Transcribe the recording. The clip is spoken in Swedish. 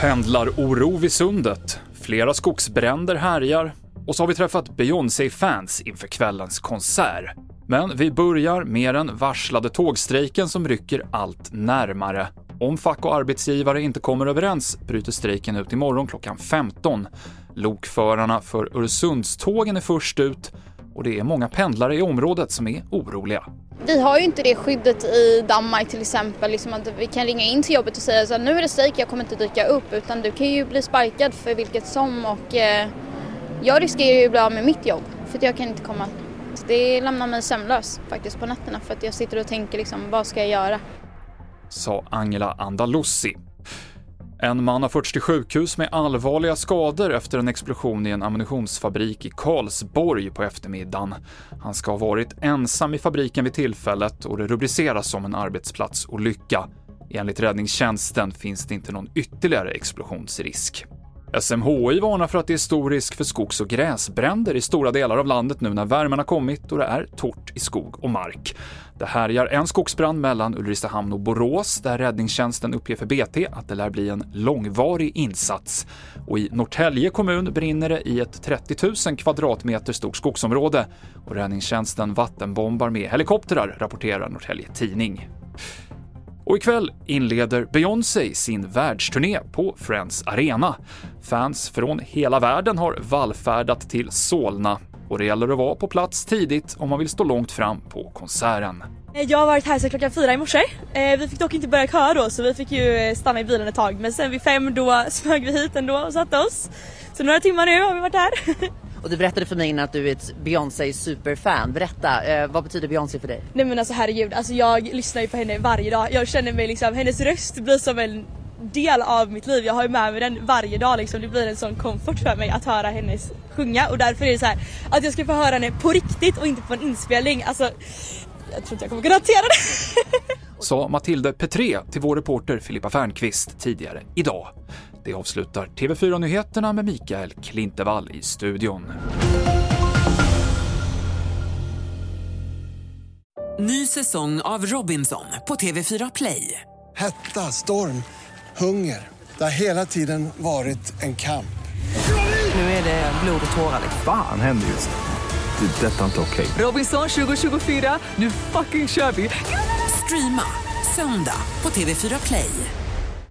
Pendlaroro vid sundet. Flera skogsbränder härjar. Och så har vi träffat Beyoncé-fans inför kvällens konsert. Men vi börjar med den varslade tågstrejken som rycker allt närmare. Om fack och arbetsgivare inte kommer överens bryter strejken ut imorgon klockan 15. Lokförarna för Öresundstågen är först ut och det är många pendlare i området som är oroliga. Vi har ju inte det skyddet i Danmark till exempel, liksom att vi kan ringa in till jobbet och säga att nu är det strejk, jag kommer inte dyka upp, utan du kan ju bli sparkad för vilket som och eh, jag riskerar ju att bli av med mitt jobb för att jag kan inte komma. Så det lämnar mig sömnlös faktiskt på nätterna för att jag sitter och tänker liksom, vad ska jag göra? Sa Angela Andalussi. En man har förts till sjukhus med allvarliga skador efter en explosion i en ammunitionsfabrik i Karlsborg på eftermiddagen. Han ska ha varit ensam i fabriken vid tillfället och det rubriceras som en arbetsplatsolycka. Enligt räddningstjänsten finns det inte någon ytterligare explosionsrisk. SMHI varnar för att det är stor risk för skogs och gräsbränder i stora delar av landet nu när värmen har kommit och det är torrt i skog och mark. Det härjar en skogsbrand mellan Ulricehamn och Borås där räddningstjänsten uppger för BT att det lär bli en långvarig insats. Och i Norrtälje kommun brinner det i ett 30 000 kvadratmeter stort skogsområde och räddningstjänsten vattenbombar med helikoptrar, rapporterar Norrtälje Tidning. Och ikväll inleder Beyoncé sin världsturné på Friends Arena. Fans från hela världen har vallfärdat till Solna och det gäller att vara på plats tidigt om man vill stå långt fram på konserten. Eh, jag har varit här sedan klockan fyra i morse. Eh, vi fick dock inte börja köa då så vi fick ju eh, stanna i bilen ett tag men sen vid fem då smög vi hit ändå och satte oss. Så några timmar nu har vi varit här. Och du berättade för mig innan att du är ett Beyoncé superfan. Berätta, eh, vad betyder Beyoncé för dig? Nej men alltså herregud, alltså jag lyssnar ju på henne varje dag. Jag känner mig liksom, hennes röst blir som en del av mitt liv. Jag har ju med mig den varje dag liksom. Det blir en sån komfort för mig att höra hennes sjunga och därför är det så här att jag ska få höra henne på riktigt och inte på en inspelning. Alltså, jag tror inte jag kommer kunna hantera det. Sa Matilde Petré till vår reporter Filippa Fernqvist tidigare idag. Det avslutar TV4-nyheterna med Mikael Klintevall i studion. Ny säsong av Robinson på TV4 Play. Hetta, storm, hunger. Det har hela tiden varit en kamp. Nu är det blod och tårar. Fan händer just det. det detta är inte okej. Okay. Robinson 2024, nu fucking kör vi. Streama söndag på TV4 Play.